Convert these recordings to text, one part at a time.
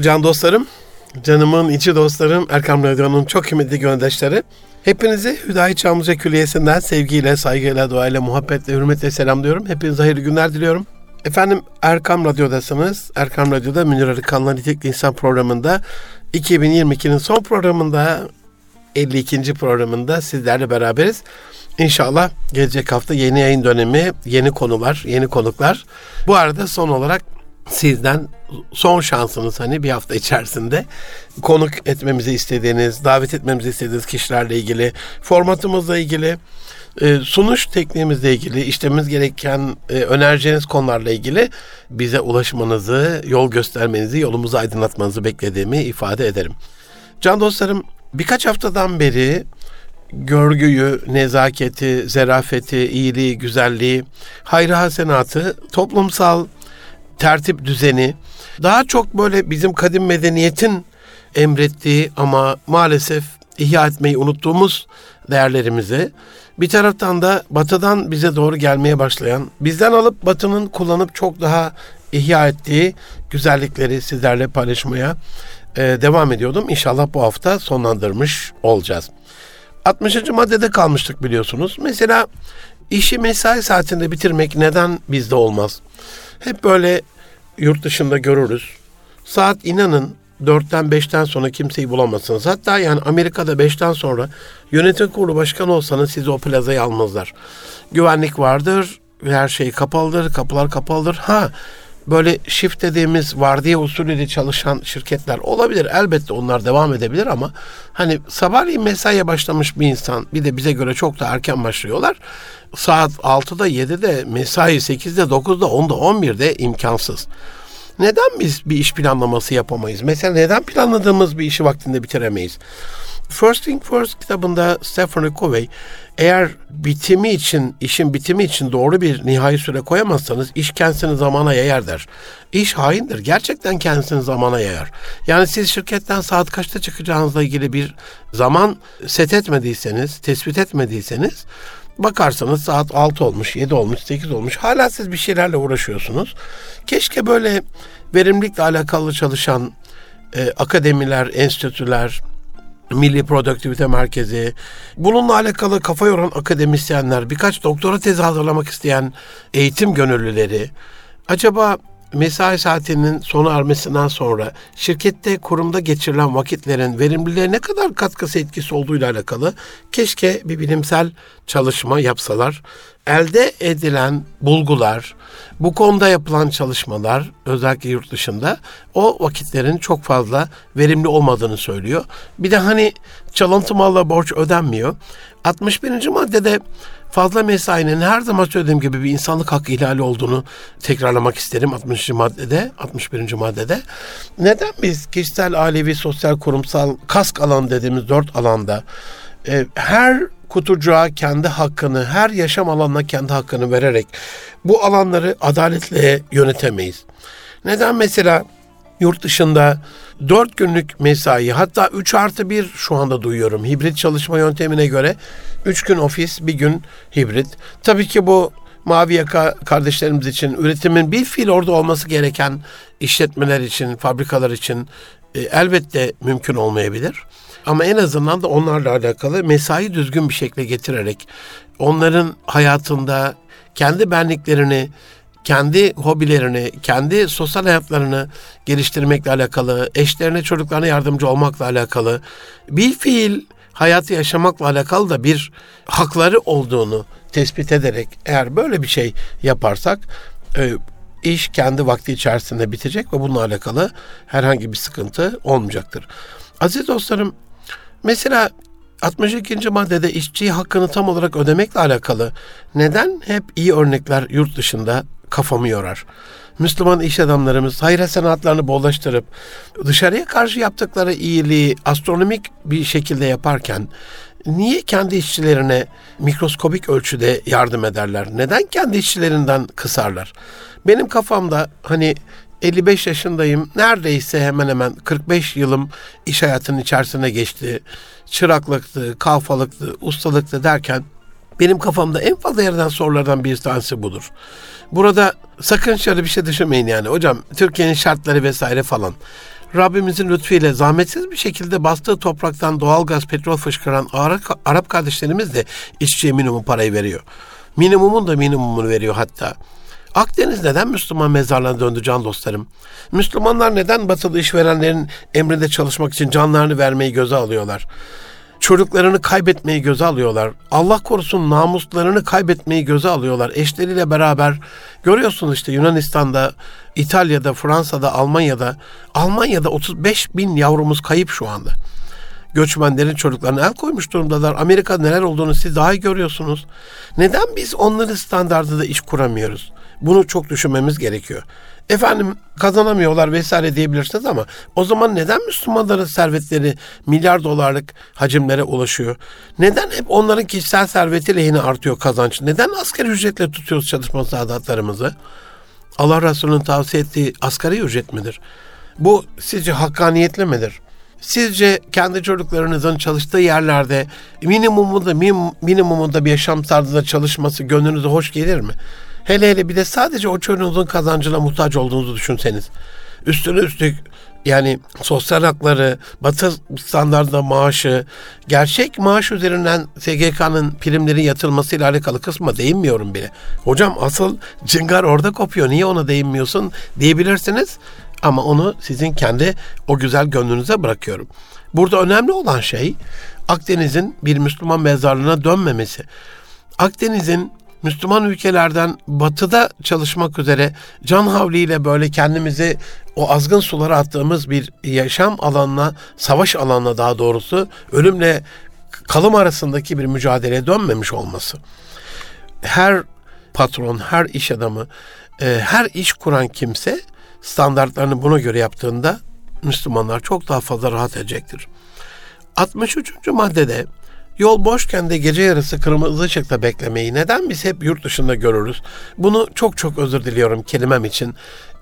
Can dostlarım, canımın içi dostlarım, Erkam Radyo'nun çok kıymetli göndeşleri. Hepinizi Hüdayi Çamlıca Külliyesi'nden sevgiyle, saygıyla, duayla, muhabbetle, hürmetle selamlıyorum. Hepinize hayırlı günler diliyorum. Efendim Erkam Radyo'dasınız. Erkam Radyo'da Münir Arıkan'la Nitekli İnsan programında 2022'nin son programında 52. programında sizlerle beraberiz. İnşallah gelecek hafta yeni yayın dönemi, yeni konular, yeni konuklar. Bu arada son olarak sizden son şansınız hani bir hafta içerisinde konuk etmemizi istediğiniz, davet etmemizi istediğiniz kişilerle ilgili, formatımızla ilgili, e, sunuş tekniğimizle ilgili, işlememiz gereken e, önereceğiniz konularla ilgili bize ulaşmanızı, yol göstermenizi, yolumuzu aydınlatmanızı beklediğimi ifade ederim. Can dostlarım birkaç haftadan beri görgüyü, nezaketi, zerafeti, iyiliği, güzelliği, hayrı hasenatı, toplumsal tertip düzeni, daha çok böyle bizim kadim medeniyetin emrettiği ama maalesef ihya etmeyi unuttuğumuz değerlerimizi bir taraftan da batıdan bize doğru gelmeye başlayan, bizden alıp batının kullanıp çok daha ihya ettiği güzellikleri sizlerle paylaşmaya e, devam ediyordum. İnşallah bu hafta sonlandırmış olacağız. 60. maddede kalmıştık biliyorsunuz. Mesela işi mesai saatinde bitirmek neden bizde olmaz? Hep böyle yurt dışında görürüz. Saat inanın 4'ten 5'ten sonra kimseyi bulamazsınız. Hatta yani Amerika'da 5'ten sonra yönetim kurulu başkanı olsanız sizi o plazaya almazlar. Güvenlik vardır, her şey kapalıdır, kapılar kapalıdır. Ha böyle shift dediğimiz vardiya usulüyle çalışan şirketler olabilir. Elbette onlar devam edebilir ama hani sabahleyin mesaiye başlamış bir insan bir de bize göre çok da erken başlıyorlar. Saat 6'da 7'de mesai 8'de 9'da 10'da 11'de imkansız. Neden biz bir iş planlaması yapamayız? Mesela neden planladığımız bir işi vaktinde bitiremeyiz? First Thing First kitabında Stephen Covey eğer bitimi için, işin bitimi için doğru bir nihai süre koyamazsanız iş kendisini zamana yayar der. İş haindir. Gerçekten kendisini zamana yayar. Yani siz şirketten saat kaçta çıkacağınızla ilgili bir zaman set etmediyseniz, tespit etmediyseniz bakarsanız saat 6 olmuş, 7 olmuş, 8 olmuş. Hala siz bir şeylerle uğraşıyorsunuz. Keşke böyle verimlilikle alakalı çalışan e, akademiler, enstitüler, Milli Produktivite Merkezi, bununla alakalı kafa yoran akademisyenler, birkaç doktora tezi hazırlamak isteyen eğitim gönüllüleri, acaba mesai saatinin sona ermesinden sonra şirkette kurumda geçirilen vakitlerin verimliliğe ne kadar katkısı etkisi olduğuyla alakalı keşke bir bilimsel çalışma yapsalar. Elde edilen bulgular, bu konuda yapılan çalışmalar özellikle yurt dışında o vakitlerin çok fazla verimli olmadığını söylüyor. Bir de hani çalıntı malla borç ödenmiyor. 61. maddede fazla mesainin her zaman söylediğim gibi bir insanlık hakkı ihlali olduğunu tekrarlamak isterim 60. maddede, 61. maddede. Neden biz kişisel, ailevi, sosyal, kurumsal, kask alan dediğimiz dört alanda e, her kutucuğa kendi hakkını, her yaşam alanına kendi hakkını vererek bu alanları adaletle yönetemeyiz. Neden mesela yurt dışında 4 günlük mesai hatta 3 artı 1 şu anda duyuyorum hibrit çalışma yöntemine göre 3 gün ofis bir gün hibrit. Tabii ki bu mavi yaka kardeşlerimiz için üretimin bir fiil orada olması gereken işletmeler için, fabrikalar için e, elbette mümkün olmayabilir. Ama en azından da onlarla alakalı mesai düzgün bir şekilde getirerek onların hayatında kendi benliklerini, kendi hobilerini, kendi sosyal hayatlarını geliştirmekle alakalı, eşlerine, çocuklarına yardımcı olmakla alakalı, bir fiil hayatı yaşamakla alakalı da bir hakları olduğunu tespit ederek eğer böyle bir şey yaparsak e, iş kendi vakti içerisinde bitecek ve bununla alakalı herhangi bir sıkıntı olmayacaktır. Aziz dostlarım mesela 62. maddede işçi hakkını tam olarak ödemekle alakalı neden hep iyi örnekler yurt dışında kafamı yorar? Müslüman iş adamlarımız hayır sanatlarını bollaştırıp dışarıya karşı yaptıkları iyiliği astronomik bir şekilde yaparken niye kendi işçilerine mikroskobik ölçüde yardım ederler? Neden kendi işçilerinden kısarlar? Benim kafamda hani 55 yaşındayım. Neredeyse hemen hemen 45 yılım iş hayatının içerisine geçti. Çıraklıktı, kalfalıktı, ustalıktı derken benim kafamda en fazla yerden sorulardan bir tanesi budur. Burada sakın şöyle bir şey düşünmeyin yani. Hocam Türkiye'nin şartları vesaire falan. Rabbimizin lütfuyla zahmetsiz bir şekilde bastığı topraktan doğal gaz, petrol fışkıran Arap kardeşlerimiz de işçiye minimum parayı veriyor. Minimumun da minimumunu veriyor hatta. Akdeniz neden Müslüman mezarlarına döndü can dostlarım? Müslümanlar neden batılı işverenlerin emrinde çalışmak için canlarını vermeyi göze alıyorlar? Çocuklarını kaybetmeyi göze alıyorlar. Allah korusun namuslarını kaybetmeyi göze alıyorlar. Eşleriyle beraber görüyorsunuz işte Yunanistan'da, İtalya'da, Fransa'da, Almanya'da. Almanya'da 35 bin yavrumuz kayıp şu anda göçmenlerin çocuklarına el koymuş durumdalar. Amerika neler olduğunu siz daha iyi görüyorsunuz. Neden biz onların standartında iş kuramıyoruz? Bunu çok düşünmemiz gerekiyor. Efendim kazanamıyorlar vesaire diyebilirsiniz ama o zaman neden Müslümanların servetleri milyar dolarlık hacimlere ulaşıyor? Neden hep onların kişisel serveti lehine artıyor kazanç? Neden asgari ücretle tutuyoruz çalışma saadatlarımızı? Allah Resulü'nün tavsiye ettiği asgari ücret midir? Bu sizce hakkaniyetli midir? Sizce kendi çocuklarınızın çalıştığı yerlerde minimumunda minimumunda bir yaşam tarzında çalışması gönlünüze hoş gelir mi? Hele hele bir de sadece o çocuğunuzun kazancına muhtaç olduğunuzu düşünseniz. Üstüne üstlük yani sosyal hakları, batı standartında maaşı, gerçek maaş üzerinden SGK'nın primlerin yatırılmasıyla alakalı kısma değinmiyorum bile. Hocam asıl cıngar orada kopuyor. Niye ona değinmiyorsun diyebilirsiniz. Ama onu sizin kendi o güzel gönlünüze bırakıyorum. Burada önemli olan şey Akdeniz'in bir Müslüman mezarlığına dönmemesi. Akdeniz'in Müslüman ülkelerden batıda çalışmak üzere can havliyle böyle kendimizi o azgın sulara attığımız bir yaşam alanına, savaş alanına daha doğrusu ölümle kalım arasındaki bir mücadeleye dönmemiş olması. Her patron, her iş adamı, e, her iş kuran kimse standartlarını buna göre yaptığında Müslümanlar çok daha fazla rahat edecektir. 63. maddede Yol boşken de gece yarısı kırmızı ışıkta beklemeyi neden biz hep yurt dışında görürüz? Bunu çok çok özür diliyorum kelimem için.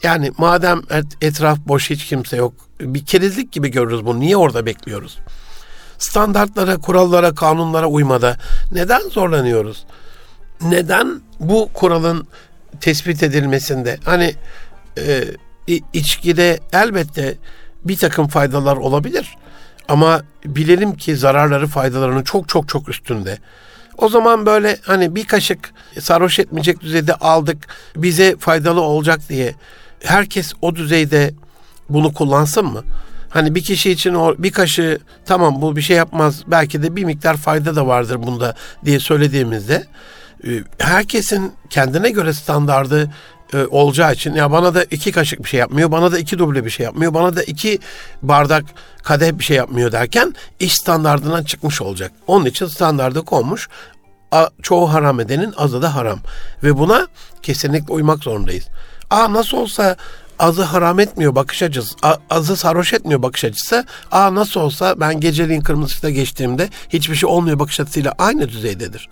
Yani madem etraf boş hiç kimse yok bir kerizlik gibi görürüz bunu. Niye orada bekliyoruz? Standartlara, kurallara, kanunlara uymada neden zorlanıyoruz? Neden bu kuralın tespit edilmesinde hani e, içkide elbette bir takım faydalar olabilir. Ama bilelim ki zararları faydalarının çok çok çok üstünde. O zaman böyle hani bir kaşık sarhoş etmeyecek düzeyde aldık bize faydalı olacak diye herkes o düzeyde bunu kullansın mı? Hani bir kişi için o bir kaşığı tamam bu bir şey yapmaz belki de bir miktar fayda da vardır bunda diye söylediğimizde e, herkesin kendine göre standardı e, olacağı için ya bana da iki kaşık bir şey yapmıyor, bana da iki duble bir şey yapmıyor, bana da iki bardak kadeh bir şey yapmıyor derken iş standardından çıkmış olacak. Onun için standardı konmuş. Çoğu haram edenin azı da haram. Ve buna kesinlikle uymak zorundayız. Aa nasıl olsa azı haram etmiyor bakış açısı, azı sarhoş etmiyor bakış açısı. Aa nasıl olsa ben geceliğin kırmızı geçtiğimde hiçbir şey olmuyor bakış açısıyla aynı düzeydedir.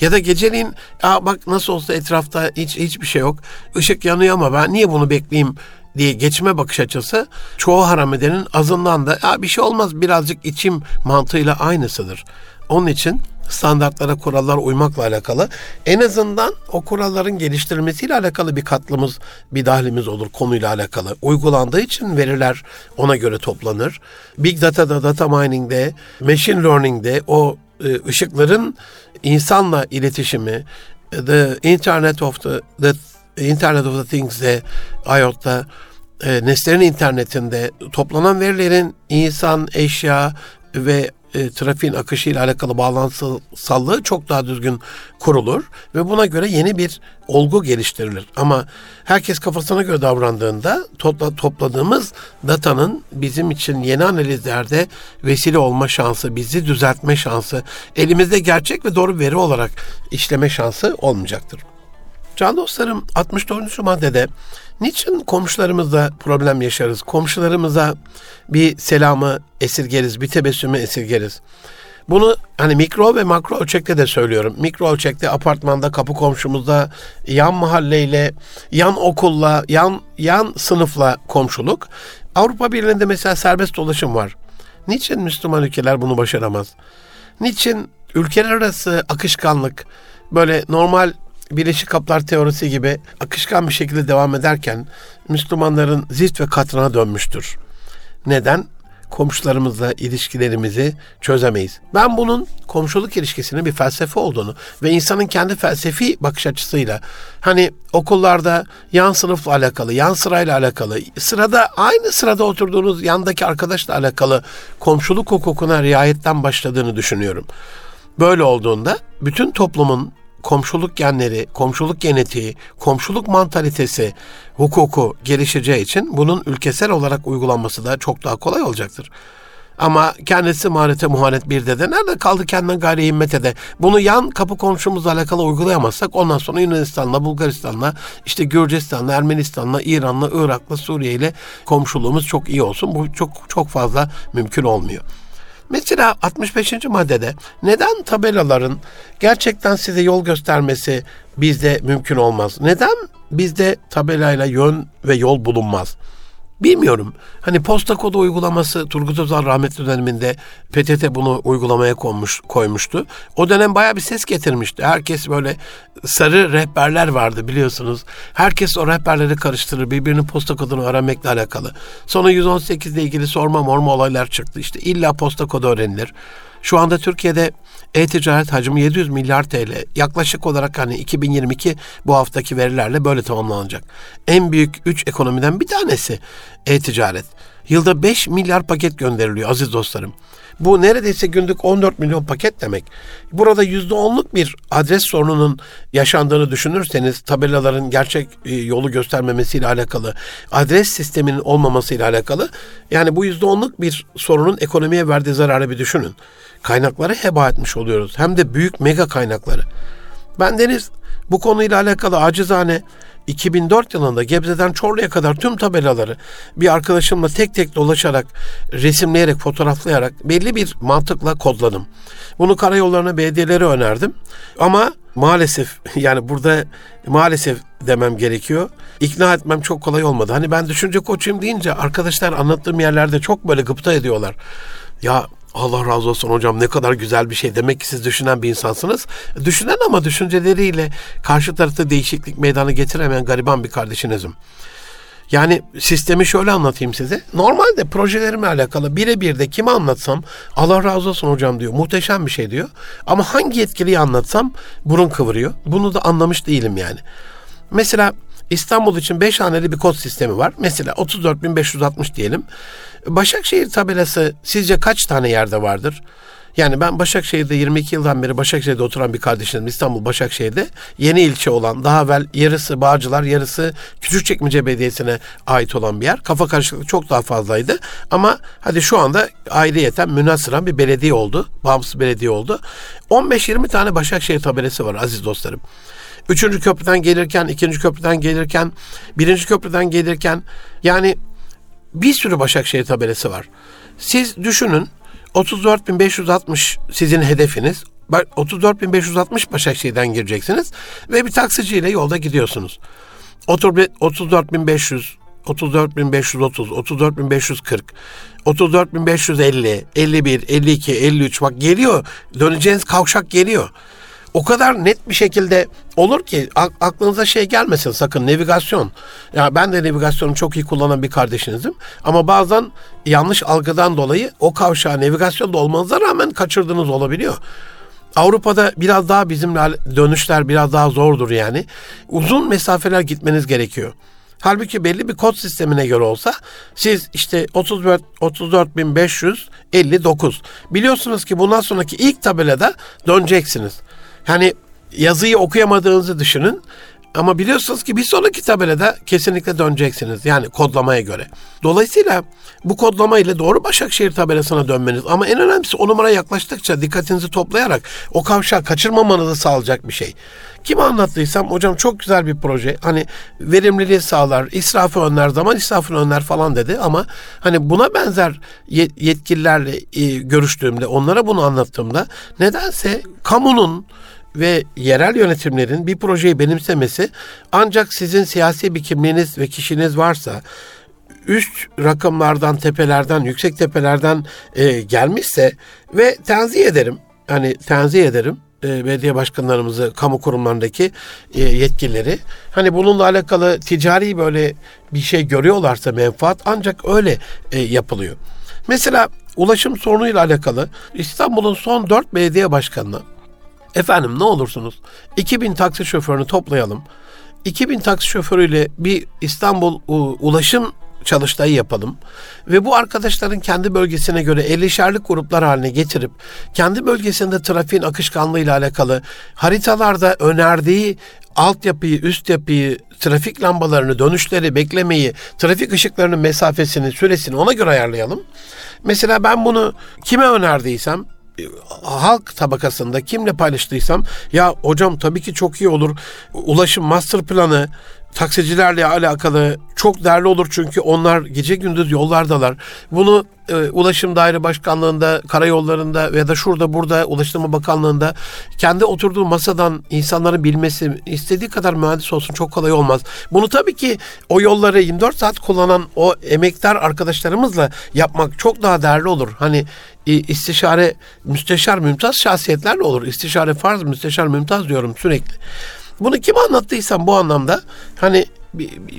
Ya da geceliğin Aa, bak nasıl olsa etrafta hiç hiçbir şey yok. Işık yanıyor ama ben niye bunu bekleyeyim diye geçme bakış açısı çoğu haram edenin azından da ya bir şey olmaz birazcık içim mantığıyla aynısıdır. Onun için standartlara, kurallara uymakla alakalı en azından o kuralların geliştirilmesiyle alakalı bir katlımız, bir dahlimiz olur konuyla alakalı. Uygulandığı için veriler ona göre toplanır. Big Data'da, data mining'de, machine learning'de o ışıkların insanla iletişimi, the internet of the, the internet of the things'de, IoT'da, e, nesnelerin internetinde toplanan verilerin insan, eşya ve e, trafiğin akışıyla alakalı bağlantısallığı çok daha düzgün kurulur ve buna göre yeni bir olgu geliştirilir. Ama herkes kafasına göre davrandığında topla, topladığımız datanın bizim için yeni analizlerde vesile olma şansı, bizi düzeltme şansı, elimizde gerçek ve doğru veri olarak işleme şansı olmayacaktır. Can dostlarım 64. maddede niçin komşularımızla problem yaşarız? Komşularımıza bir selamı esirgeriz, bir tebessümü esirgeriz. Bunu hani mikro ve makro ölçekte de söylüyorum. Mikro ölçekte apartmanda, kapı komşumuzda, yan mahalleyle, yan okulla, yan yan sınıfla komşuluk. Avrupa Birliği'nde mesela serbest dolaşım var. Niçin Müslüman ülkeler bunu başaramaz? Niçin ülkeler arası akışkanlık böyle normal Birleşik Kaplar teorisi gibi akışkan bir şekilde devam ederken Müslümanların zift ve katrına dönmüştür. neden komşularımızla ilişkilerimizi çözemeyiz. Ben bunun komşuluk ilişkisinin bir felsefe olduğunu ve insanın kendi felsefi bakış açısıyla hani okullarda yan sınıfla alakalı, yan sırayla alakalı, sırada aynı sırada oturduğunuz yandaki arkadaşla alakalı komşuluk hukukuna riayetten başladığını düşünüyorum. Böyle olduğunda bütün toplumun komşuluk genleri, komşuluk genetiği, komşuluk mantalitesi, hukuku gelişeceği için bunun ülkesel olarak uygulanması da çok daha kolay olacaktır. Ama kendisi muharete muhanet bir de nerede kaldı kendinden gayri himmete de bunu yan kapı komşumuzla alakalı uygulayamazsak ondan sonra Yunanistan'la, Bulgaristan'la, işte Gürcistan'la, Ermenistan'la, İran'la, Irak'la, Suriye ile komşuluğumuz çok iyi olsun. Bu çok çok fazla mümkün olmuyor. Mesela 65. maddede neden tabelaların gerçekten size yol göstermesi bizde mümkün olmaz? Neden bizde tabelayla yön ve yol bulunmaz? Bilmiyorum. Hani posta kodu uygulaması Turgut Özal rahmetli döneminde PTT bunu uygulamaya konmuş, koymuştu. O dönem baya bir ses getirmişti. Herkes böyle sarı rehberler vardı biliyorsunuz. Herkes o rehberleri karıştırır. Birbirinin posta kodunu öğrenmekle alakalı. Sonra 118 ile ilgili sorma morma olaylar çıktı. İşte illa posta kodu öğrenilir. Şu anda Türkiye'de e-ticaret hacmi 700 milyar TL. Yaklaşık olarak hani 2022 bu haftaki verilerle böyle tamamlanacak. En büyük 3 ekonomiden bir tanesi e-ticaret. Yılda 5 milyar paket gönderiliyor aziz dostlarım. Bu neredeyse günlük 14 milyon paket demek. Burada %10'luk bir adres sorununun yaşandığını düşünürseniz tabelaların gerçek e, yolu göstermemesiyle alakalı, adres sisteminin olmamasıyla alakalı yani bu %10'luk bir sorunun ekonomiye verdiği zararı bir düşünün kaynakları heba etmiş oluyoruz. Hem de büyük mega kaynakları. Ben Deniz bu konuyla alakalı acizane 2004 yılında Gebze'den Çorlu'ya kadar tüm tabelaları bir arkadaşımla tek tek dolaşarak, resimleyerek, fotoğraflayarak belli bir mantıkla kodladım. Bunu karayollarına belediyelere önerdim. Ama maalesef yani burada maalesef demem gerekiyor. İkna etmem çok kolay olmadı. Hani ben düşünce koçuyum deyince arkadaşlar anlattığım yerlerde çok böyle gıpta ediyorlar. Ya Allah razı olsun hocam ne kadar güzel bir şey. Demek ki siz düşünen bir insansınız. Düşünen ama düşünceleriyle karşı tarafta değişiklik meydana getiremeyen gariban bir kardeşinizim. Yani sistemi şöyle anlatayım size. Normalde projelerimle alakalı birebir de kime anlatsam Allah razı olsun hocam diyor. Muhteşem bir şey diyor. Ama hangi yetkiliyi anlatsam burun kıvırıyor. Bunu da anlamış değilim yani. Mesela İstanbul için 5 haneli bir kod sistemi var. Mesela 34.560 diyelim. Başakşehir tabelası sizce kaç tane yerde vardır? Yani ben Başakşehir'de 22 yıldan beri Başakşehir'de oturan bir kardeşim İstanbul Başakşehir'de yeni ilçe olan daha evvel yarısı Bağcılar yarısı Küçükçekmece Belediyesi'ne ait olan bir yer. Kafa karışıklığı çok daha fazlaydı. Ama hadi şu anda ayrıyeten münasıran bir belediye oldu. Bağımsız belediye oldu. 15-20 tane Başakşehir tabelası var aziz dostlarım. Üçüncü köprüden gelirken, ikinci köprüden gelirken, birinci köprüden gelirken yani bir sürü Başakşehir tabelası var. Siz düşünün 34.560 sizin hedefiniz. 34.560 Başakşehir'den gireceksiniz ve bir taksiciyle yolda gidiyorsunuz. 34.500 34.530, 34.540, 34.550, 51, 52, 53 bak geliyor. Döneceğiniz kavşak geliyor o kadar net bir şekilde olur ki aklınıza şey gelmesin sakın navigasyon. Ya ben de navigasyonu çok iyi kullanan bir kardeşinizim ama bazen yanlış algıdan dolayı o kavşağı navigasyonda olmanıza rağmen kaçırdığınız olabiliyor. Avrupa'da biraz daha bizimle dönüşler biraz daha zordur yani. Uzun mesafeler gitmeniz gerekiyor. Halbuki belli bir kod sistemine göre olsa siz işte 34 34.559 biliyorsunuz ki bundan sonraki ilk tabelada döneceksiniz. Hani yazıyı okuyamadığınızı düşünün. Ama biliyorsunuz ki bir sonraki tabelada kesinlikle döneceksiniz. Yani kodlamaya göre. Dolayısıyla bu kodlama ile doğru Başakşehir tabelasına dönmeniz ama en önemlisi o numara yaklaştıkça dikkatinizi toplayarak o kavşağı kaçırmamanızı sağlayacak bir şey. Kime anlattıysam hocam çok güzel bir proje. Hani verimliliği sağlar, israfı önler, zaman israfını önler falan dedi ama hani buna benzer yetkililerle e, görüştüğümde, onlara bunu anlattığımda nedense kamunun ve yerel yönetimlerin bir projeyi benimsemesi ancak sizin siyasi bir kimliğiniz ve kişiniz varsa üst rakamlardan, tepelerden, yüksek tepelerden e, gelmişse ve tenzih ederim. Hani tenzih ederim. e, belediye başkanlarımızı, kamu kurumlarındaki e, yetkilileri. Hani bununla alakalı ticari böyle bir şey görüyorlarsa menfaat ancak öyle e, yapılıyor. Mesela ulaşım sorunuyla alakalı İstanbul'un son 4 belediye başkanına efendim ne olursunuz 2000 taksi şoförünü toplayalım. 2000 taksi şoförüyle bir İstanbul ulaşım çalıştayı yapalım ve bu arkadaşların kendi bölgesine göre 50'şerlik gruplar haline getirip kendi bölgesinde trafiğin akışkanlığıyla alakalı haritalarda önerdiği altyapıyı, üst yapıyı, trafik lambalarını, dönüşleri, beklemeyi, trafik ışıklarının mesafesini, süresini ona göre ayarlayalım. Mesela ben bunu kime önerdiysem halk tabakasında kimle paylaştıysam ya hocam tabii ki çok iyi olur. Ulaşım master planı taksicilerle alakalı çok değerli olur çünkü onlar gece gündüz yollardalar. Bunu e, Ulaşım Daire Başkanlığı'nda, karayollarında veya da şurada burada Ulaştırma Bakanlığı'nda kendi oturduğu masadan insanların bilmesi istediği kadar mühendis olsun çok kolay olmaz. Bunu tabii ki o yolları 24 saat kullanan o emektar arkadaşlarımızla yapmak çok daha değerli olur. Hani istişare müsteşar mümtaz şahsiyetlerle olur. İstişare farz müsteşar mümtaz diyorum sürekli. Bunu kim anlattıysam bu anlamda hani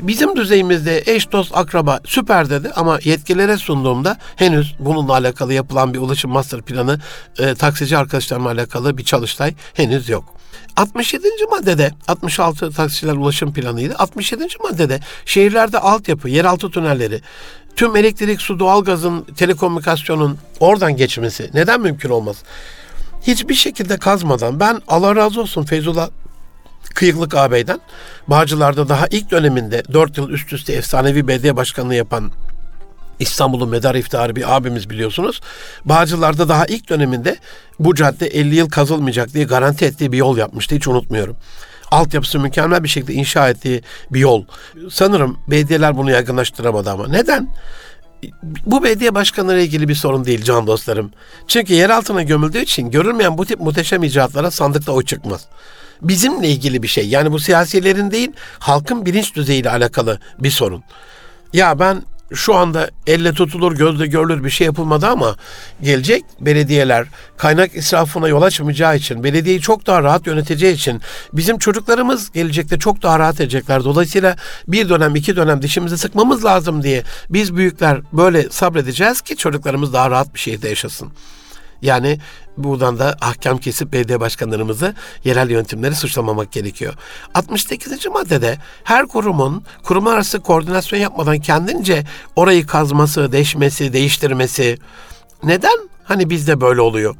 bizim düzeyimizde eş dost akraba süper dedi ama yetkililere sunduğumda henüz bununla alakalı yapılan bir ulaşım master planı e, taksici arkadaşlarımla alakalı bir çalıştay henüz yok. 67. maddede 66 taksiciler ulaşım planıydı. 67. maddede şehirlerde altyapı, yeraltı tünelleri, tüm elektrik, su, doğalgazın, telekomünikasyonun oradan geçmesi neden mümkün olmaz? Hiçbir şekilde kazmadan ben Allah razı olsun Feyzullah Kıyıklık ağabeyden Bağcılar'da daha ilk döneminde 4 yıl üst üste efsanevi belediye başkanlığı yapan İstanbul'un medar iftiharı bir abimiz biliyorsunuz. Bağcılar'da daha ilk döneminde bu cadde 50 yıl kazılmayacak diye garanti ettiği bir yol yapmıştı. Hiç unutmuyorum. Altyapısı mükemmel bir şekilde inşa ettiği bir yol. Sanırım belediyeler bunu yaygınlaştıramadı ama. Neden? bu belediye başkanları ilgili bir sorun değil can dostlarım. Çünkü yer altına gömüldüğü için görülmeyen bu tip muhteşem icraatlara sandıkta oy çıkmaz bizimle ilgili bir şey. Yani bu siyasilerin değil halkın bilinç düzeyiyle alakalı bir sorun. Ya ben şu anda elle tutulur, gözle görülür bir şey yapılmadı ama gelecek belediyeler kaynak israfına yol açmayacağı için, belediyeyi çok daha rahat yöneteceği için bizim çocuklarımız gelecekte çok daha rahat edecekler. Dolayısıyla bir dönem, iki dönem dişimizi sıkmamız lazım diye biz büyükler böyle sabredeceğiz ki çocuklarımız daha rahat bir şehirde yaşasın. Yani buradan da ahkam kesip belediye başkanlarımızı yerel yöntemleri suçlamamak gerekiyor. 68. maddede her kurumun kurum arası koordinasyon yapmadan kendince orayı kazması, deşmesi, değiştirmesi neden? Hani bizde böyle oluyor.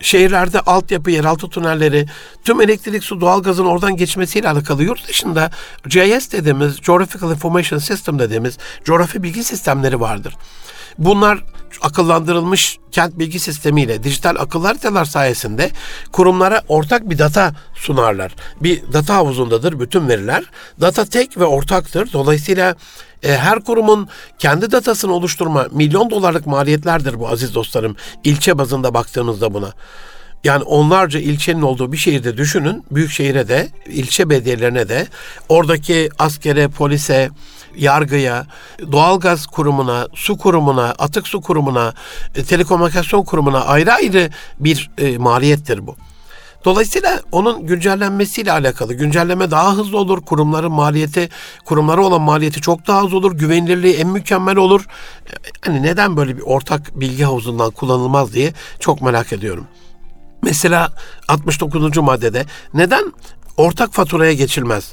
Şehirlerde altyapı, yeraltı tünelleri, tüm elektrik, su, doğalgazın oradan geçmesiyle alakalı yurt dışında GIS dediğimiz, Geographical Information System dediğimiz coğrafi bilgi sistemleri vardır. Bunlar akıllandırılmış kent bilgi sistemiyle dijital akıllı haritalar sayesinde kurumlara ortak bir data sunarlar. Bir data havuzundadır bütün veriler. Data tek ve ortaktır. Dolayısıyla e, her kurumun kendi datasını oluşturma milyon dolarlık maliyetlerdir bu aziz dostlarım. İlçe bazında baktığımızda buna. Yani onlarca ilçenin olduğu bir şehirde düşünün. Büyük şehire de, ilçe belediyelerine de, oradaki askere, polise, yargıya, doğalgaz kurumuna, su kurumuna, atık su kurumuna, e, telekomünikasyon kurumuna ayrı ayrı bir e, maliyettir bu. Dolayısıyla onun güncellenmesiyle alakalı. Güncelleme daha hızlı olur. Kurumların maliyeti, kurumlara olan maliyeti çok daha az olur. Güvenilirliği en mükemmel olur. E, hani neden böyle bir ortak bilgi havuzundan kullanılmaz diye çok merak ediyorum. Mesela 69. maddede neden ortak faturaya geçilmez?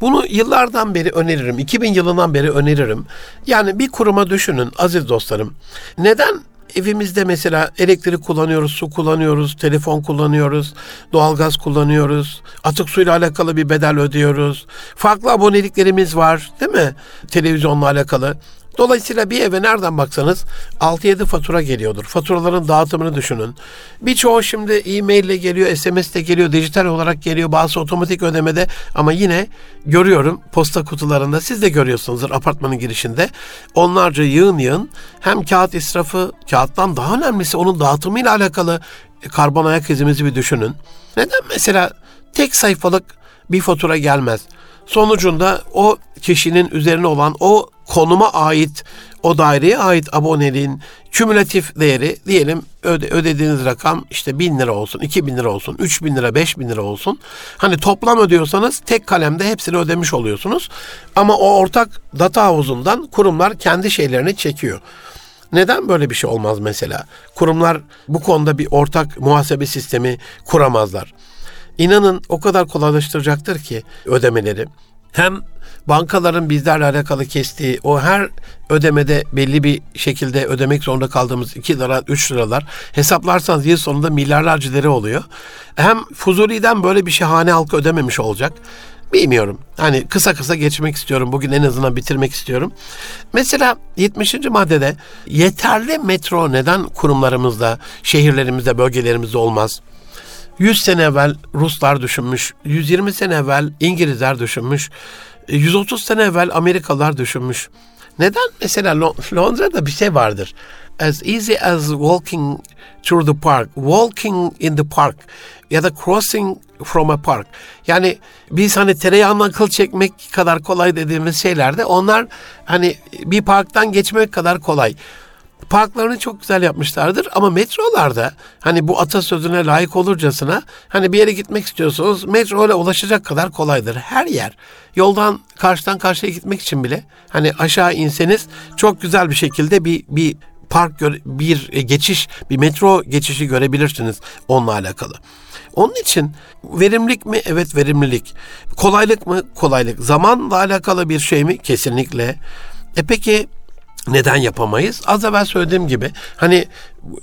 Bunu yıllardan beri öneririm. 2000 yılından beri öneririm. Yani bir kuruma düşünün aziz dostlarım. Neden evimizde mesela elektrik kullanıyoruz, su kullanıyoruz, telefon kullanıyoruz, doğalgaz kullanıyoruz, atık suyla alakalı bir bedel ödüyoruz. Farklı aboneliklerimiz var değil mi? Televizyonla alakalı. Dolayısıyla bir eve nereden baksanız 6-7 fatura geliyordur. Faturaların dağıtımını düşünün. Birçoğu şimdi e-mail ile geliyor, SMS de geliyor, dijital olarak geliyor. Bazı otomatik ödemede ama yine görüyorum posta kutularında siz de görüyorsunuzdur apartmanın girişinde. Onlarca yığın yığın hem kağıt israfı, kağıttan daha önemlisi onun dağıtımıyla alakalı karbon ayak izimizi bir düşünün. Neden mesela tek sayfalık bir fatura gelmez? Sonucunda o kişinin üzerine olan o konuma ait o daireye ait aboneliğin kümülatif değeri diyelim öde, ödediğiniz rakam işte 1000 lira olsun, 2000 lira olsun, 3000 lira, 5000 lira olsun. Hani toplam ödüyorsanız tek kalemde hepsini ödemiş oluyorsunuz. Ama o ortak data havuzundan kurumlar kendi şeylerini çekiyor. Neden böyle bir şey olmaz mesela? Kurumlar bu konuda bir ortak muhasebe sistemi kuramazlar. İnanın o kadar kolaylaştıracaktır ki ödemeleri. Hem bankaların bizlerle alakalı kestiği o her ödemede belli bir şekilde ödemek zorunda kaldığımız 2 lira 3 liralar hesaplarsanız yıl sonunda milyarlarca lira oluyor. Hem Fuzuli'den böyle bir şey hane halkı ödememiş olacak. Bilmiyorum. Hani kısa kısa geçmek istiyorum. Bugün en azından bitirmek istiyorum. Mesela 70. maddede yeterli metro neden kurumlarımızda, şehirlerimizde, bölgelerimizde olmaz? 100 sene evvel Ruslar düşünmüş, 120 sene evvel İngilizler düşünmüş, 130 sene evvel Amerikalılar düşünmüş. Neden? Mesela Londra'da bir şey vardır. As easy as walking through the park, walking in the park ya da crossing from a park. Yani biz hani tereyağından kıl çekmek kadar kolay dediğimiz şeylerde onlar hani bir parktan geçmek kadar kolay parklarını çok güzel yapmışlardır ama metrolarda hani bu atasözüne layık olurcasına hani bir yere gitmek istiyorsanız metro ile ulaşacak kadar kolaydır. Her yer yoldan karşıdan karşıya gitmek için bile hani aşağı inseniz çok güzel bir şekilde bir bir park bir geçiş bir metro geçişi görebilirsiniz onunla alakalı. Onun için verimlilik mi? Evet verimlilik. Kolaylık mı? Kolaylık. Zamanla alakalı bir şey mi? Kesinlikle. E peki neden yapamayız? Az evvel söylediğim gibi hani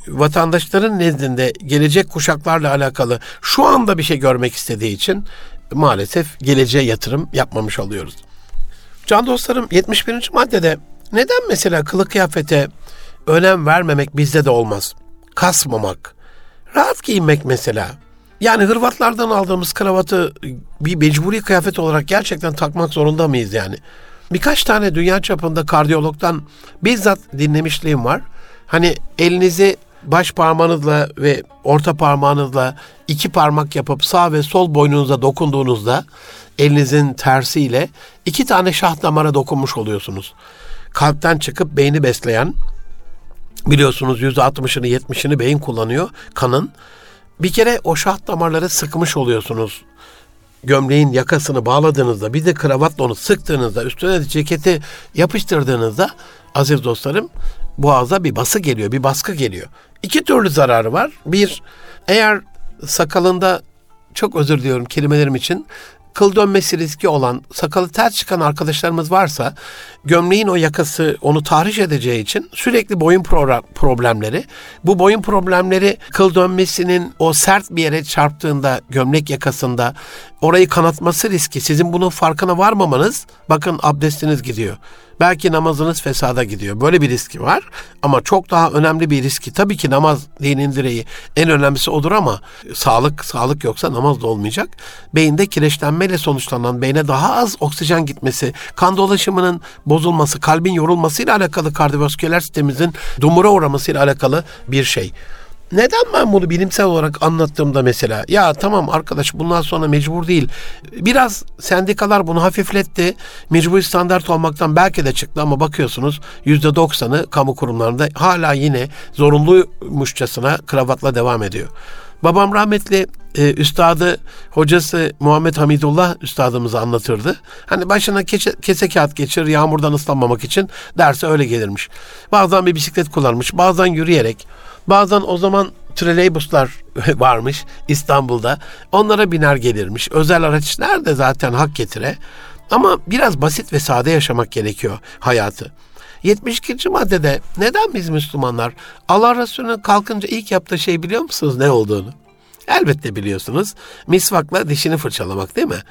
vatandaşların nezdinde gelecek kuşaklarla alakalı şu anda bir şey görmek istediği için maalesef geleceğe yatırım yapmamış oluyoruz. Can dostlarım 71. maddede neden mesela kılık kıyafete önem vermemek bizde de olmaz? Kasmamak, rahat giyinmek mesela. Yani Hırvatlardan aldığımız kravatı bir mecburi kıyafet olarak gerçekten takmak zorunda mıyız yani? Birkaç tane dünya çapında kardiyologdan bizzat dinlemişliğim var. Hani elinizi baş parmağınızla ve orta parmağınızla iki parmak yapıp sağ ve sol boynunuza dokunduğunuzda elinizin tersiyle iki tane şah damara dokunmuş oluyorsunuz. Kalpten çıkıp beyni besleyen biliyorsunuz yüzde altmışını yetmişini beyin kullanıyor kanın. Bir kere o şah damarları sıkmış oluyorsunuz gömleğin yakasını bağladığınızda bir de kravatla onu sıktığınızda üstüne de ceketi yapıştırdığınızda aziz dostlarım boğaza bir bası geliyor, bir baskı geliyor. İki türlü zararı var. Bir, eğer sakalında çok özür diliyorum kelimelerim için kıl dönmesi riski olan, sakalı ters çıkan arkadaşlarımız varsa gömleğin o yakası onu tahriş edeceği için sürekli boyun problemleri, bu boyun problemleri kıl dönmesinin o sert bir yere çarptığında gömlek yakasında orayı kanatması riski sizin bunun farkına varmamanız bakın abdestiniz gidiyor. Belki namazınız fesada gidiyor. Böyle bir riski var. Ama çok daha önemli bir riski. Tabii ki namaz dinin direği en önemlisi odur ama sağlık sağlık yoksa namaz da olmayacak. Beyinde kireçlenmeyle sonuçlanan beyne daha az oksijen gitmesi, kan dolaşımının bozulması, kalbin yorulmasıyla alakalı kardiyovasküler sistemimizin dumura uğramasıyla alakalı bir şey. Neden ben bunu bilimsel olarak anlattığımda mesela ya tamam arkadaş bundan sonra mecbur değil. Biraz sendikalar bunu hafifletti. Mecburi standart olmaktan belki de çıktı ama bakıyorsunuz yüzde doksanı kamu kurumlarında hala yine zorunluymuşçasına kravatla devam ediyor. Babam rahmetli e, üstadı, hocası Muhammed Hamidullah üstadımızı anlatırdı. Hani başına kese, kese kağıt geçir yağmurdan ıslanmamak için derse öyle gelirmiş. Bazen bir bisiklet kullanmış, bazen yürüyerek Bazen o zaman trolleybuslar varmış İstanbul'da. Onlara biner gelirmiş. Özel araç nerede zaten hak getire. Ama biraz basit ve sade yaşamak gerekiyor hayatı. 72. maddede neden biz Müslümanlar Allah Resulü'nün kalkınca ilk yaptığı şey biliyor musunuz ne olduğunu? Elbette biliyorsunuz. Misvakla dişini fırçalamak değil mi?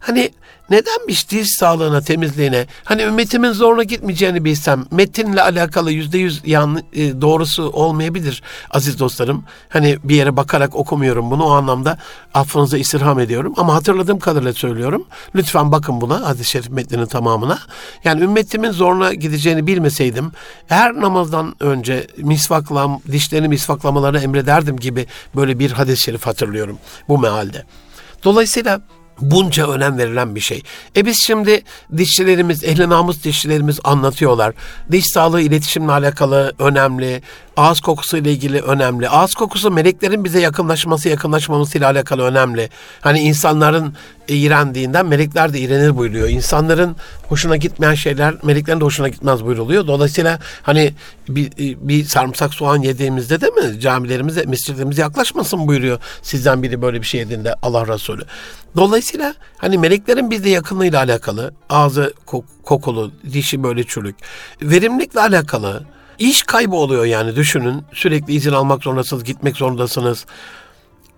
Hani nedenmiş diş sağlığına, temizliğine? Hani ümmetimin zoruna gitmeyeceğini bilsem, metinle alakalı yüzde yüz e, doğrusu olmayabilir aziz dostlarım. Hani bir yere bakarak okumuyorum bunu o anlamda affınıza istirham ediyorum. Ama hatırladığım kadarıyla söylüyorum. Lütfen bakın buna hadis-i şerif metninin tamamına. Yani ümmetimin zoruna gideceğini bilmeseydim her namazdan önce misvaklam, dişlerini misvaklamalarını emrederdim gibi böyle bir hadis-i şerif hatırlıyorum bu mealde. Dolayısıyla bunca önem verilen bir şey. E biz şimdi dişçilerimiz, ehli namus dişçilerimiz anlatıyorlar. Diş sağlığı iletişimle alakalı önemli. Ağız kokusu ile ilgili önemli. Ağız kokusu meleklerin bize yakınlaşması, yakınlaşmaması ile alakalı önemli. Hani insanların iğrendiğinden melekler de iğrenir buyuruyor. İnsanların hoşuna gitmeyen şeyler meleklerin de hoşuna gitmez buyruluyor. Dolayısıyla hani bir, bir sarımsak soğan yediğimizde de mi camilerimize, mescitlerimize yaklaşmasın buyuruyor. Sizden biri böyle bir şey yediğinde Allah Resulü. Dolayısıyla hani meleklerin bizde yakınlığıyla alakalı, ağzı kokulu, dişi böyle çürük, verimlilikle alakalı, iş kaybı oluyor yani düşünün. Sürekli izin almak zorundasınız, gitmek zorundasınız.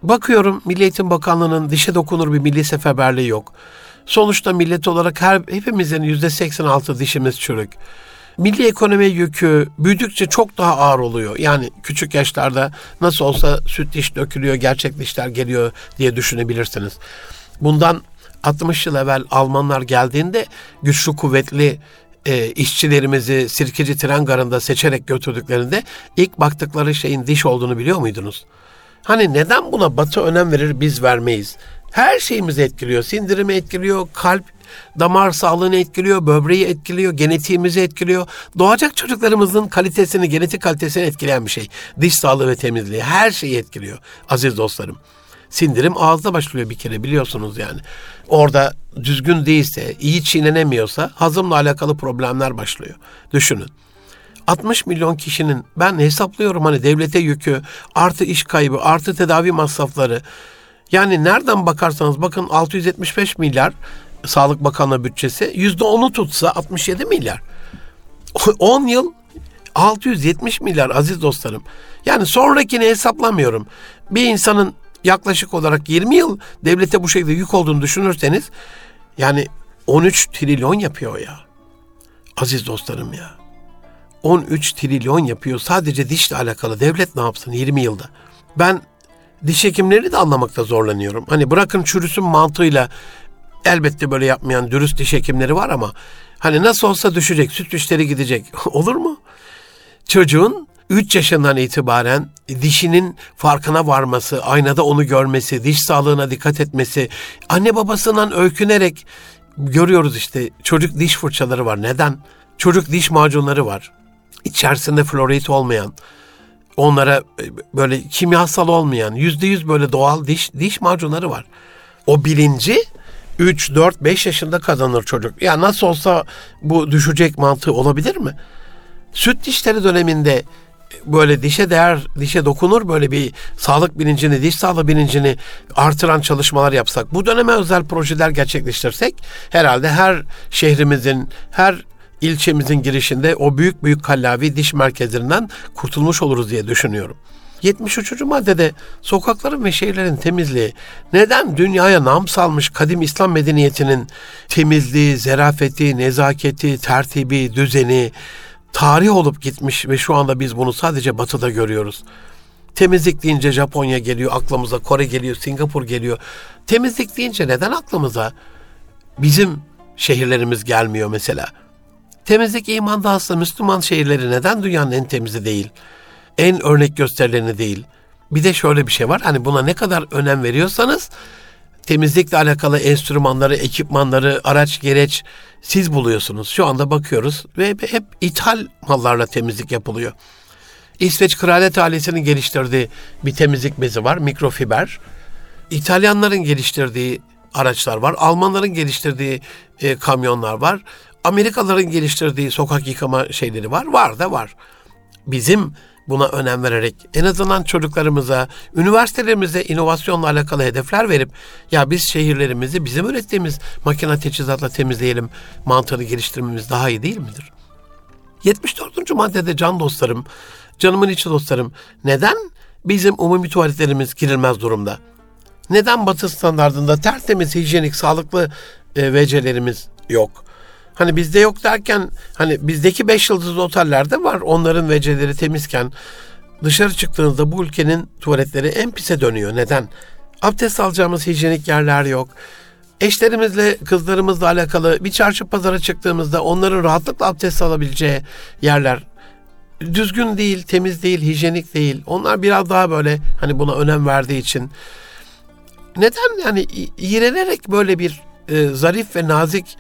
Bakıyorum Milli Eğitim Bakanlığı'nın dişe dokunur bir milli seferberliği yok. Sonuçta millet olarak her hepimizin yüzde 86 dişimiz çürük. Milli ekonomi yükü büyüdükçe çok daha ağır oluyor. Yani küçük yaşlarda nasıl olsa süt diş dökülüyor, gerçek dişler geliyor diye düşünebilirsiniz. Bundan 60 yıl evvel Almanlar geldiğinde güçlü kuvvetli e, işçilerimizi sirkeci tren garında seçerek götürdüklerinde ilk baktıkları şeyin diş olduğunu biliyor muydunuz? Hani neden buna batı önem verir biz vermeyiz? Her şeyimizi etkiliyor. Sindirimi etkiliyor, kalp, damar sağlığını etkiliyor, böbreği etkiliyor, genetiğimizi etkiliyor. Doğacak çocuklarımızın kalitesini, genetik kalitesini etkileyen bir şey. Diş sağlığı ve temizliği her şeyi etkiliyor aziz dostlarım. Sindirim ağızda başlıyor bir kere biliyorsunuz yani. Orada düzgün değilse, iyi çiğnenemiyorsa hazımla alakalı problemler başlıyor. Düşünün. 60 milyon kişinin ben hesaplıyorum hani devlete yükü, artı iş kaybı, artı tedavi masrafları. Yani nereden bakarsanız bakın 675 milyar Sağlık Bakanlığı bütçesi %10'u tutsa 67 milyar. 10 yıl 670 milyar aziz dostlarım. Yani sonrakini hesaplamıyorum. Bir insanın yaklaşık olarak 20 yıl devlete bu şekilde yük olduğunu düşünürseniz yani 13 trilyon yapıyor ya. Aziz dostlarım ya. 13 trilyon yapıyor sadece dişle alakalı. Devlet ne yapsın 20 yılda? Ben diş hekimlerini de anlamakta zorlanıyorum. Hani bırakın çürüsün mantığıyla elbette böyle yapmayan dürüst diş hekimleri var ama hani nasıl olsa düşecek, süt dişleri gidecek. Olur mu? Çocuğun 3 yaşından itibaren dişinin farkına varması, aynada onu görmesi, diş sağlığına dikkat etmesi, anne babasından öykünerek görüyoruz işte çocuk diş fırçaları var. Neden? Çocuk diş macunları var. İçerisinde florit olmayan, onlara e, böyle kimyasal olmayan, yüzde yüz böyle doğal diş, diş macunları var. O bilinci 3, 4, 5 yaşında kazanır çocuk. Ya nasıl olsa bu düşecek mantığı olabilir mi? Süt dişleri döneminde böyle dişe değer, dişe dokunur böyle bir sağlık bilincini, diş sağlığı bilincini artıran çalışmalar yapsak, bu döneme özel projeler gerçekleştirsek herhalde her şehrimizin, her ilçemizin girişinde o büyük büyük kallavi diş merkezlerinden kurtulmuş oluruz diye düşünüyorum. 73. maddede sokakların ve şehirlerin temizliği neden dünyaya nam salmış kadim İslam medeniyetinin temizliği, zerafeti, nezaketi, tertibi, düzeni, tarih olup gitmiş ve şu anda biz bunu sadece batıda görüyoruz. Temizlik deyince Japonya geliyor aklımıza, Kore geliyor, Singapur geliyor. Temizlik deyince neden aklımıza bizim şehirlerimiz gelmiyor mesela? Temizlik imanda aslında Müslüman şehirleri neden dünyanın en temizi değil? En örnek gösterileni değil. Bir de şöyle bir şey var. Hani buna ne kadar önem veriyorsanız temizlikle alakalı enstrümanları, ekipmanları, araç gereç siz buluyorsunuz. Şu anda bakıyoruz ve hep ithal mallarla temizlik yapılıyor. İsveç Kraliyet ailesinin geliştirdiği bir temizlik bezi var, mikrofiber. İtalyanların geliştirdiği araçlar var. Almanların geliştirdiği e, kamyonlar var. Amerikalıların geliştirdiği sokak yıkama şeyleri var. Var da var. Bizim buna önem vererek en azından çocuklarımıza, üniversitelerimize inovasyonla alakalı hedefler verip ya biz şehirlerimizi bizim ürettiğimiz makine teçhizatla temizleyelim mantığını geliştirmemiz daha iyi değil midir? 74. maddede can dostlarım, canımın içi dostlarım neden bizim umumi tuvaletlerimiz girilmez durumda? Neden batı standartında tertemiz, hijyenik, sağlıklı e, WC'lerimiz yok? Hani bizde yok derken hani bizdeki beş yıldızlı otellerde var onların veceleri temizken dışarı çıktığınızda bu ülkenin tuvaletleri en pise dönüyor. Neden? Abdest alacağımız hijyenik yerler yok. Eşlerimizle, kızlarımızla alakalı bir çarşı pazara çıktığımızda onların rahatlıkla abdest alabileceği yerler düzgün değil, temiz değil, hijyenik değil. Onlar biraz daha böyle hani buna önem verdiği için neden yani iğrenerek böyle bir e, zarif ve nazik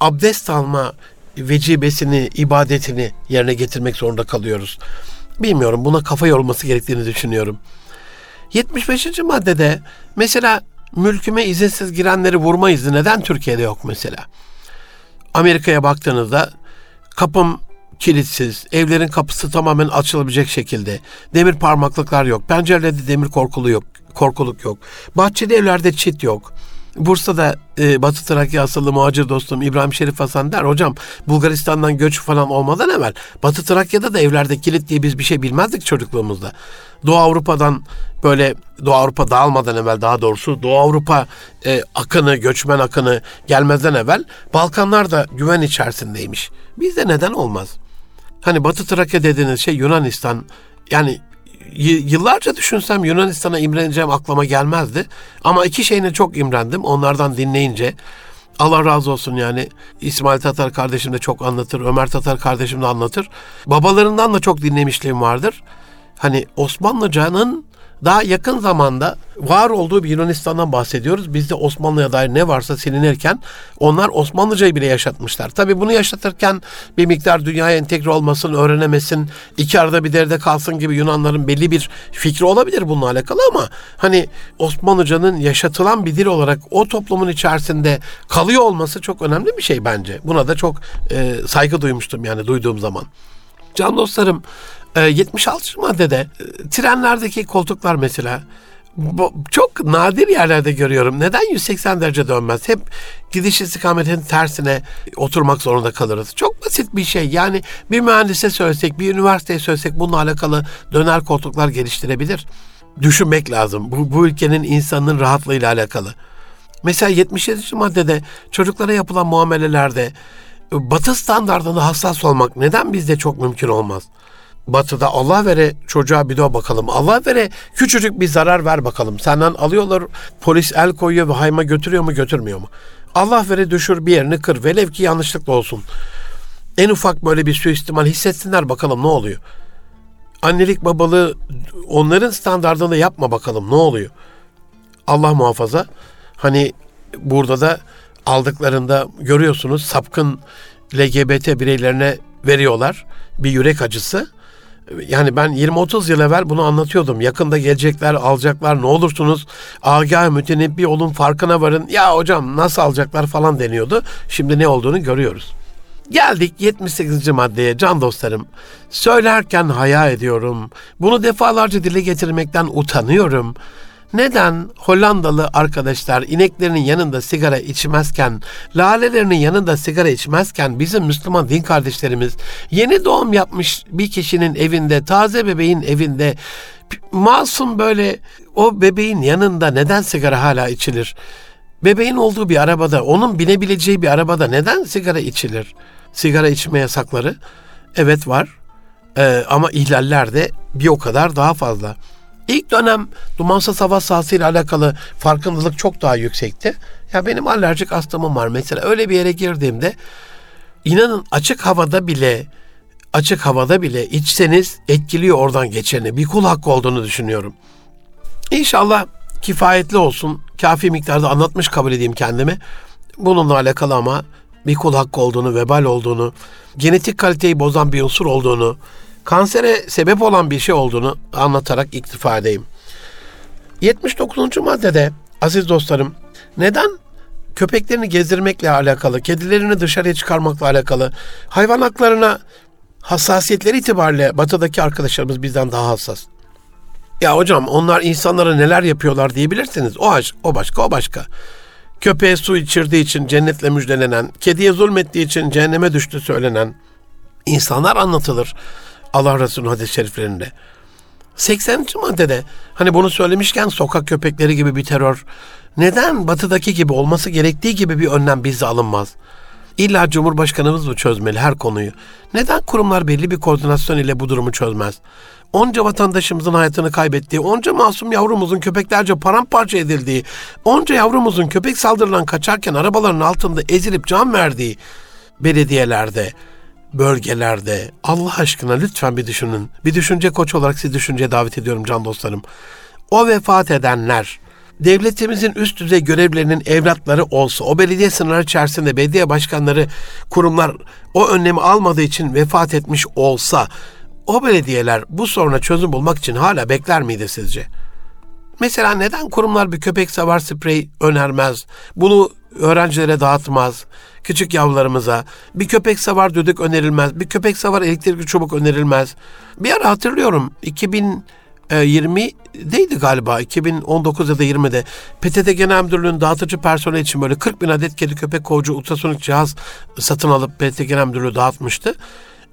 abdest alma vecibesini, ibadetini yerine getirmek zorunda kalıyoruz. Bilmiyorum buna kafa yorulması gerektiğini düşünüyorum. 75. maddede mesela mülküme izinsiz girenleri vurma izni neden Türkiye'de yok mesela? Amerika'ya baktığınızda kapım kilitsiz, evlerin kapısı tamamen açılabilecek şekilde. Demir parmaklıklar yok, pencerelerde demir korkulu yok, korkuluk yok. Bahçeli evlerde çit yok. Bursa'da e, Batı Trakya asıllı muhacir dostum İbrahim Şerif Hasan der. Hocam Bulgaristan'dan göç falan olmadan evvel Batı Trakya'da da evlerde kilit diye biz bir şey bilmezdik çocukluğumuzda. Doğu Avrupa'dan böyle Doğu Avrupa dağılmadan evvel daha doğrusu Doğu Avrupa e, akını, göçmen akını gelmezden evvel Balkanlar da güven içerisindeymiş. Bizde neden olmaz? Hani Batı Trakya dediğiniz şey Yunanistan yani yıllarca düşünsem Yunanistan'a imreneceğim aklıma gelmezdi. Ama iki şeyine çok imrendim. Onlardan dinleyince Allah razı olsun yani İsmail Tatar kardeşim de çok anlatır. Ömer Tatar kardeşim de anlatır. Babalarından da çok dinlemişliğim vardır. Hani Osmanlıcanın daha yakın zamanda var olduğu bir Yunanistan'dan bahsediyoruz. Bizde Osmanlı'ya dair ne varsa silinirken onlar Osmanlıcayı bile yaşatmışlar. Tabi bunu yaşatırken bir miktar dünyaya entegre olmasın, öğrenemesin, iki arada bir derde kalsın gibi Yunanların belli bir fikri olabilir bununla alakalı ama hani Osmanlıcanın yaşatılan bir dil olarak o toplumun içerisinde kalıyor olması çok önemli bir şey bence. Buna da çok e, saygı duymuştum yani duyduğum zaman. Can dostlarım 76. Ee, maddede e, trenlerdeki koltuklar mesela çok nadir yerlerde görüyorum. Neden 180 derece dönmez? Hep gidiş istikametin tersine oturmak zorunda kalırız. Çok basit bir şey. Yani bir mühendise söylesek, bir üniversiteye söylesek bununla alakalı döner koltuklar geliştirebilir. Düşünmek lazım. Bu, bu ülkenin insanın rahatlığıyla alakalı. Mesela 77. maddede çocuklara yapılan muamelelerde e, batı standartına hassas olmak neden bizde çok mümkün olmaz? Batıda Allah vere çocuğa bir de bakalım. Allah vere küçücük bir zarar ver bakalım. Senden alıyorlar polis el koyuyor ve hayma götürüyor mu götürmüyor mu? Allah vere düşür bir yerini kır. Velev ki yanlışlıkla olsun. En ufak böyle bir suistimal hissetsinler bakalım ne oluyor. Annelik babalığı onların standartında yapma bakalım ne oluyor. Allah muhafaza. Hani burada da aldıklarında görüyorsunuz sapkın LGBT bireylerine veriyorlar bir yürek acısı yani ben 20-30 yıl evvel bunu anlatıyordum. Yakında gelecekler, alacaklar, ne olursunuz agah mütenebbi olun, farkına varın. Ya hocam nasıl alacaklar falan deniyordu. Şimdi ne olduğunu görüyoruz. Geldik 78. maddeye can dostlarım. Söylerken haya ediyorum. Bunu defalarca dile getirmekten utanıyorum. Neden Hollandalı arkadaşlar ineklerinin yanında sigara içmezken, lalelerinin yanında sigara içmezken bizim Müslüman din kardeşlerimiz yeni doğum yapmış bir kişinin evinde, taze bebeğin evinde masum böyle o bebeğin yanında neden sigara hala içilir? Bebeğin olduğu bir arabada, onun binebileceği bir arabada neden sigara içilir? Sigara içme yasakları evet var ee, ama ihlaller de bir o kadar daha fazla. İlk dönem dumansız hava sahası ile alakalı farkındalık çok daha yüksekti. Ya benim alerjik astımım var mesela öyle bir yere girdiğimde inanın açık havada bile açık havada bile içseniz etkiliyor oradan geçeni. Bir kul hakkı olduğunu düşünüyorum. İnşallah kifayetli olsun. Kafi miktarda anlatmış kabul edeyim kendimi. Bununla alakalı ama bir kul hakkı olduğunu, vebal olduğunu, genetik kaliteyi bozan bir unsur olduğunu, kansere sebep olan bir şey olduğunu anlatarak iktifa edeyim. 79. maddede aziz dostlarım neden köpeklerini gezdirmekle alakalı, kedilerini dışarıya çıkarmakla alakalı, hayvan haklarına hassasiyetleri itibariyle batıdaki arkadaşlarımız bizden daha hassas. Ya hocam onlar insanlara neler yapıyorlar diyebilirsiniz. O, aşk, o başka, o başka. Köpeğe su içirdiği için cennetle müjdelenen, kediye zulmettiği için cehenneme düştü söylenen insanlar anlatılır. Allah Resulü'nün hadis-i şeriflerinde. 80. maddede hani bunu söylemişken sokak köpekleri gibi bir terör neden batıdaki gibi olması gerektiği gibi bir önlem bizde alınmaz? İlla Cumhurbaşkanımız mı çözmeli her konuyu? Neden kurumlar belli bir koordinasyon ile bu durumu çözmez? Onca vatandaşımızın hayatını kaybettiği, onca masum yavrumuzun köpeklerce paramparça edildiği, onca yavrumuzun köpek saldırılan kaçarken arabaların altında ezilip can verdiği belediyelerde, bölgelerde Allah aşkına lütfen bir düşünün. Bir düşünce koç olarak sizi düşünceye davet ediyorum can dostlarım. O vefat edenler devletimizin üst düzey görevlilerinin evlatları olsa, o belediye sınırları içerisinde belediye başkanları, kurumlar o önlemi almadığı için vefat etmiş olsa, o belediyeler bu soruna çözüm bulmak için hala bekler miydi sizce? Mesela neden kurumlar bir köpek savar sprey önermez? Bunu öğrencilere dağıtmaz. Küçük yavrularımıza bir köpek savar düdük önerilmez. Bir köpek savar elektrikli çubuk önerilmez. Bir ara hatırlıyorum 2020'deydi galiba 2019 ya da 20'de PTT Genel Müdürlüğü'nün dağıtıcı personel için böyle 40 bin adet kedi köpek kovucu ultrasonik cihaz satın alıp PTT Genel Müdürlüğü dağıtmıştı.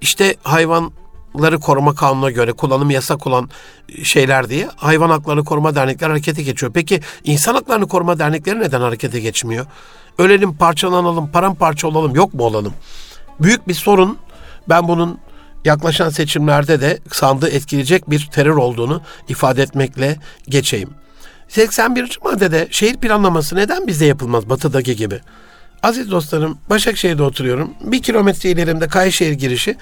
İşte hayvan Hakları Koruma Kanunu'na göre kullanım yasak olan şeyler diye Hayvan Hakları Koruma Dernekleri harekete geçiyor. Peki insan haklarını koruma dernekleri neden harekete geçmiyor? Ölelim, parçalanalım, paramparça olalım, yok mu olalım? Büyük bir sorun. Ben bunun yaklaşan seçimlerde de sandığı etkileyecek bir terör olduğunu ifade etmekle geçeyim. 81. maddede şehir planlaması neden bizde yapılmaz batıdaki gibi? Aziz dostlarım Başakşehir'de oturuyorum. Bir kilometre ilerimde Kayaşehir girişi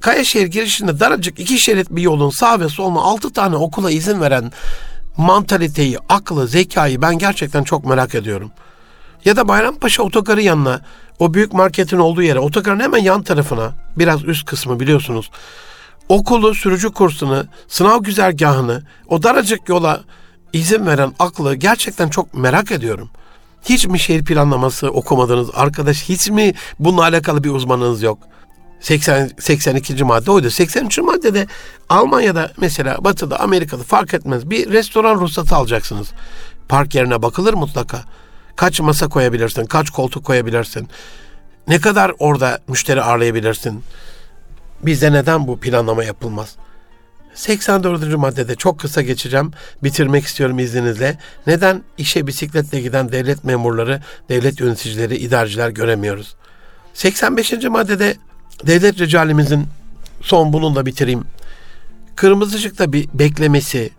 Kayaşehir girişinde daracık iki şerit bir yolun sağ ve soluna altı tane okula izin veren mantaliteyi, aklı, zekayı ben gerçekten çok merak ediyorum. Ya da Bayrampaşa otogarı yanına, o büyük marketin olduğu yere, otogarın hemen yan tarafına, biraz üst kısmı biliyorsunuz. Okulu, sürücü kursunu, sınav güzergahını, o daracık yola izin veren aklı gerçekten çok merak ediyorum. Hiç mi şehir planlaması okumadınız arkadaş? Hiç mi bununla alakalı bir uzmanınız yok? 80, 82. madde oydu. 83. maddede Almanya'da mesela Batı'da Amerika'da fark etmez bir restoran ruhsatı alacaksınız. Park yerine bakılır mutlaka. Kaç masa koyabilirsin, kaç koltuk koyabilirsin, ne kadar orada müşteri ağırlayabilirsin. Bizde neden bu planlama yapılmaz? 84. maddede çok kısa geçeceğim. Bitirmek istiyorum izninizle. Neden işe bisikletle giden devlet memurları, devlet yöneticileri, idareciler göremiyoruz? 85. maddede devlet ricalimizin son bununla bitireyim. Kırmızı ışıkta bir beklemesi,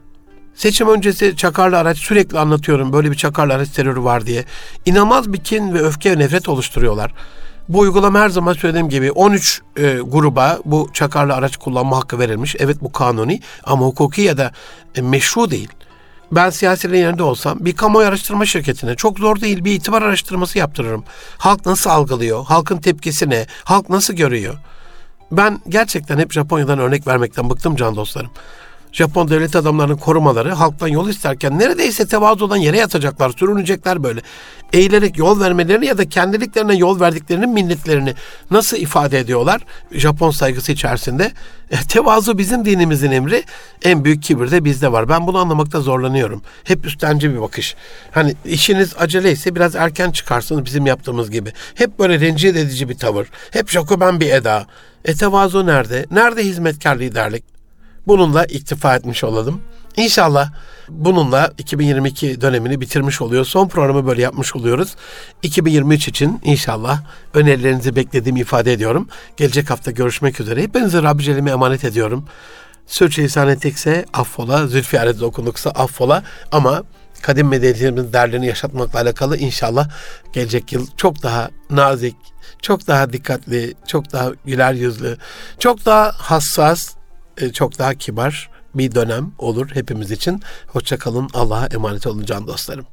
seçim öncesi çakarlı araç sürekli anlatıyorum böyle bir çakarlı araç terörü var diye. İnanılmaz bir kin ve öfke ve nefret oluşturuyorlar. Bu uygulama her zaman söylediğim gibi 13 e, gruba bu çakarlı araç kullanma hakkı verilmiş. Evet bu kanuni ama hukuki ya da e, meşru değil. Ben siyasilerin yerinde olsam bir kamu araştırma şirketine çok zor değil bir itibar araştırması yaptırırım. Halk nasıl algılıyor? Halkın tepkisi ne? Halk nasıl görüyor? Ben gerçekten hep Japonya'dan örnek vermekten bıktım can dostlarım. Japon devlet adamlarının korumaları halktan yol isterken neredeyse tevazudan yere yatacaklar, sürünecekler böyle. Eğilerek yol vermelerini ya da kendiliklerine yol verdiklerinin minnetlerini nasıl ifade ediyorlar? Japon saygısı içerisinde. E, tevazu bizim dinimizin emri. En büyük kibir de bizde var. Ben bunu anlamakta zorlanıyorum. Hep üstenci bir bakış. Hani işiniz aceleyse biraz erken çıkarsınız bizim yaptığımız gibi. Hep böyle rencide edici bir tavır. Hep Jacoben bir eda. E tevazu nerede? Nerede hizmetkar liderlik? Bununla iktifa etmiş olalım. İnşallah bununla 2022 dönemini bitirmiş oluyor. Son programı böyle yapmış oluyoruz. 2023 için inşallah önerilerinizi beklediğimi ifade ediyorum. Gelecek hafta görüşmek üzere. Hepinizi Rabbi Celim'e emanet ediyorum. Sürçülisan ettikse affola, zülfiyaret okunduksa affola ama kadim medeniyetimizin derlerini yaşatmakla alakalı inşallah gelecek yıl çok daha nazik, çok daha dikkatli, çok daha güler yüzlü, çok daha hassas, çok daha kibar bir dönem olur hepimiz için. Hoşçakalın. Allah'a emanet olun can dostlarım.